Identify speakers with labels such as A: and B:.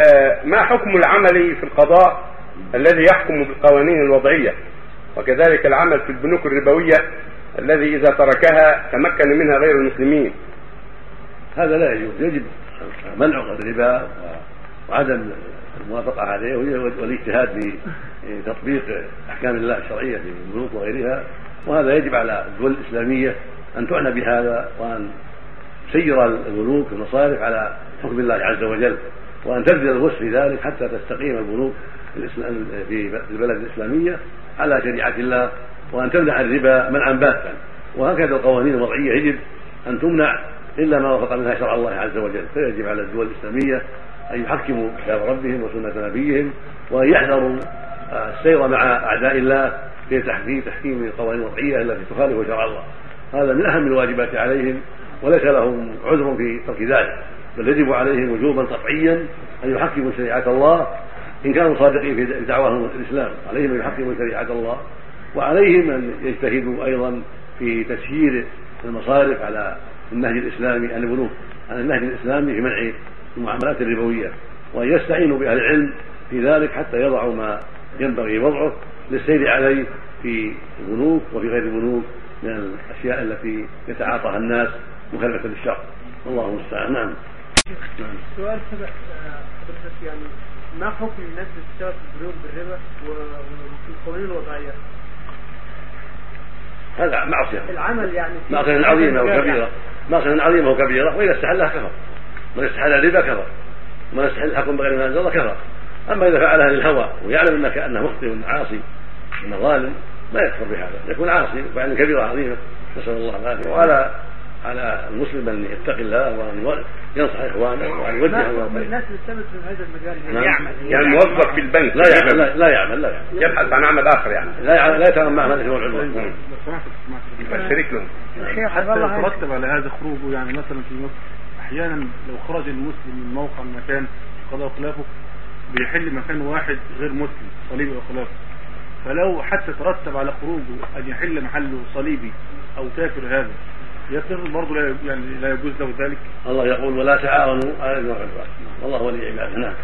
A: آه، ما حكم العمل في القضاء الذي يحكم بالقوانين الوضعية؟ وكذلك العمل في البنوك الربوية الذي إذا تركها تمكن منها غير المسلمين.
B: هذا لا يجوز. يجب منع الربا وعدم الموافقة عليه والاجتهاد في تطبيق أحكام الله الشرعية في البنوك وغيرها. وهذا يجب على الدول الإسلامية أن تعنى بهذا وأن تسير البنوك والمصارف على حكم الله عز وجل. وأن تبذل الوسع في ذلك حتى تستقيم البنوك في البلد الإسلامية على شريعة الله وأن تمنع الربا منعا باتا وهكذا القوانين الوضعية يجب أن تمنع إلا ما وفق منها شرع الله عز وجل. فيجب على الدول الإسلامية أن يحكموا كتاب ربهم وسنة نبيهم وأن يحذروا السير مع أعداء الله في تحكيم تحكيم القوانين الوضعية التي تخالف شرع الله. هذا من أهم الواجبات عليهم وليس لهم عذر في ترك ذلك. بل يجب عليهم وجوبا قطعيا أن يحكموا شريعة الله إن كانوا صادقين في دعواهم الإسلام. عليهم أن يحكموا شريعة الله وعليهم أن يجتهدوا أيضا في تسيير المصارف على النهج الإسلامي البنوك على النهج الإسلامي في منع المعاملات الربوية وأن يستعينوا بأهل العلم في ذلك حتى يضعوا ما ينبغي وضعه للسير عليه في البنوك وفي غير البنوك من الأشياء التي يتعاطاها الناس مخالفة للشرع. والله المستعان. نعم.
C: سؤال حضرتك يعني ما حكم الناس اللي بتشتغل في البنوك بالربا وفي القوانين الوضعية؟
B: هذا معصية.
C: العمل يعني
B: معصية عظيمة وكبيرة. معصية عظيمة وكبيرة. وإذا استحلها كفر. من استحل الربا كفر. من استحل الحكم بغير ما أنزل الله كفر. أما إذا فعلها للهوى ويعلم أنك أنه مخطئ عاصي أنه ظالم ما يكفر بهذا. يكون عاصي وفعل كبيرة عظيمة نسأل الله العافية. وعلى على المسلم أن يتقي الله وأن ينصح إخوانه وأن يوجه الله
C: الناس اللي اشتغلت في هذا المجال يعني
B: نعم.
C: يعمل
A: يعني موظف في البنك.
B: لا يعمل لا, لا يعمل لا يعمل.
A: يبحث عن عمل آخر يعني.
B: لا لا يتعامل مع من هو.
D: لو سمحت سمحت
A: يبقى شريك له
C: شيخ
D: حتى
C: والله
D: يترتب على هذا خروجه يعني مثلا في مصر أحيانا لو خرج المسلم من موقع مكان قضاء خلافه بيحل مكان واحد غير مسلم صليبي أو خلافه. فلو حتى ترتب على خروجه أن يحل محله صليبي أو كافر هذا يصير برضه لا يعني لا يجوز له ذلك.
B: الله يقول ولا تعاونوا على الاثم والعدوان والله ولي عباده. نعم.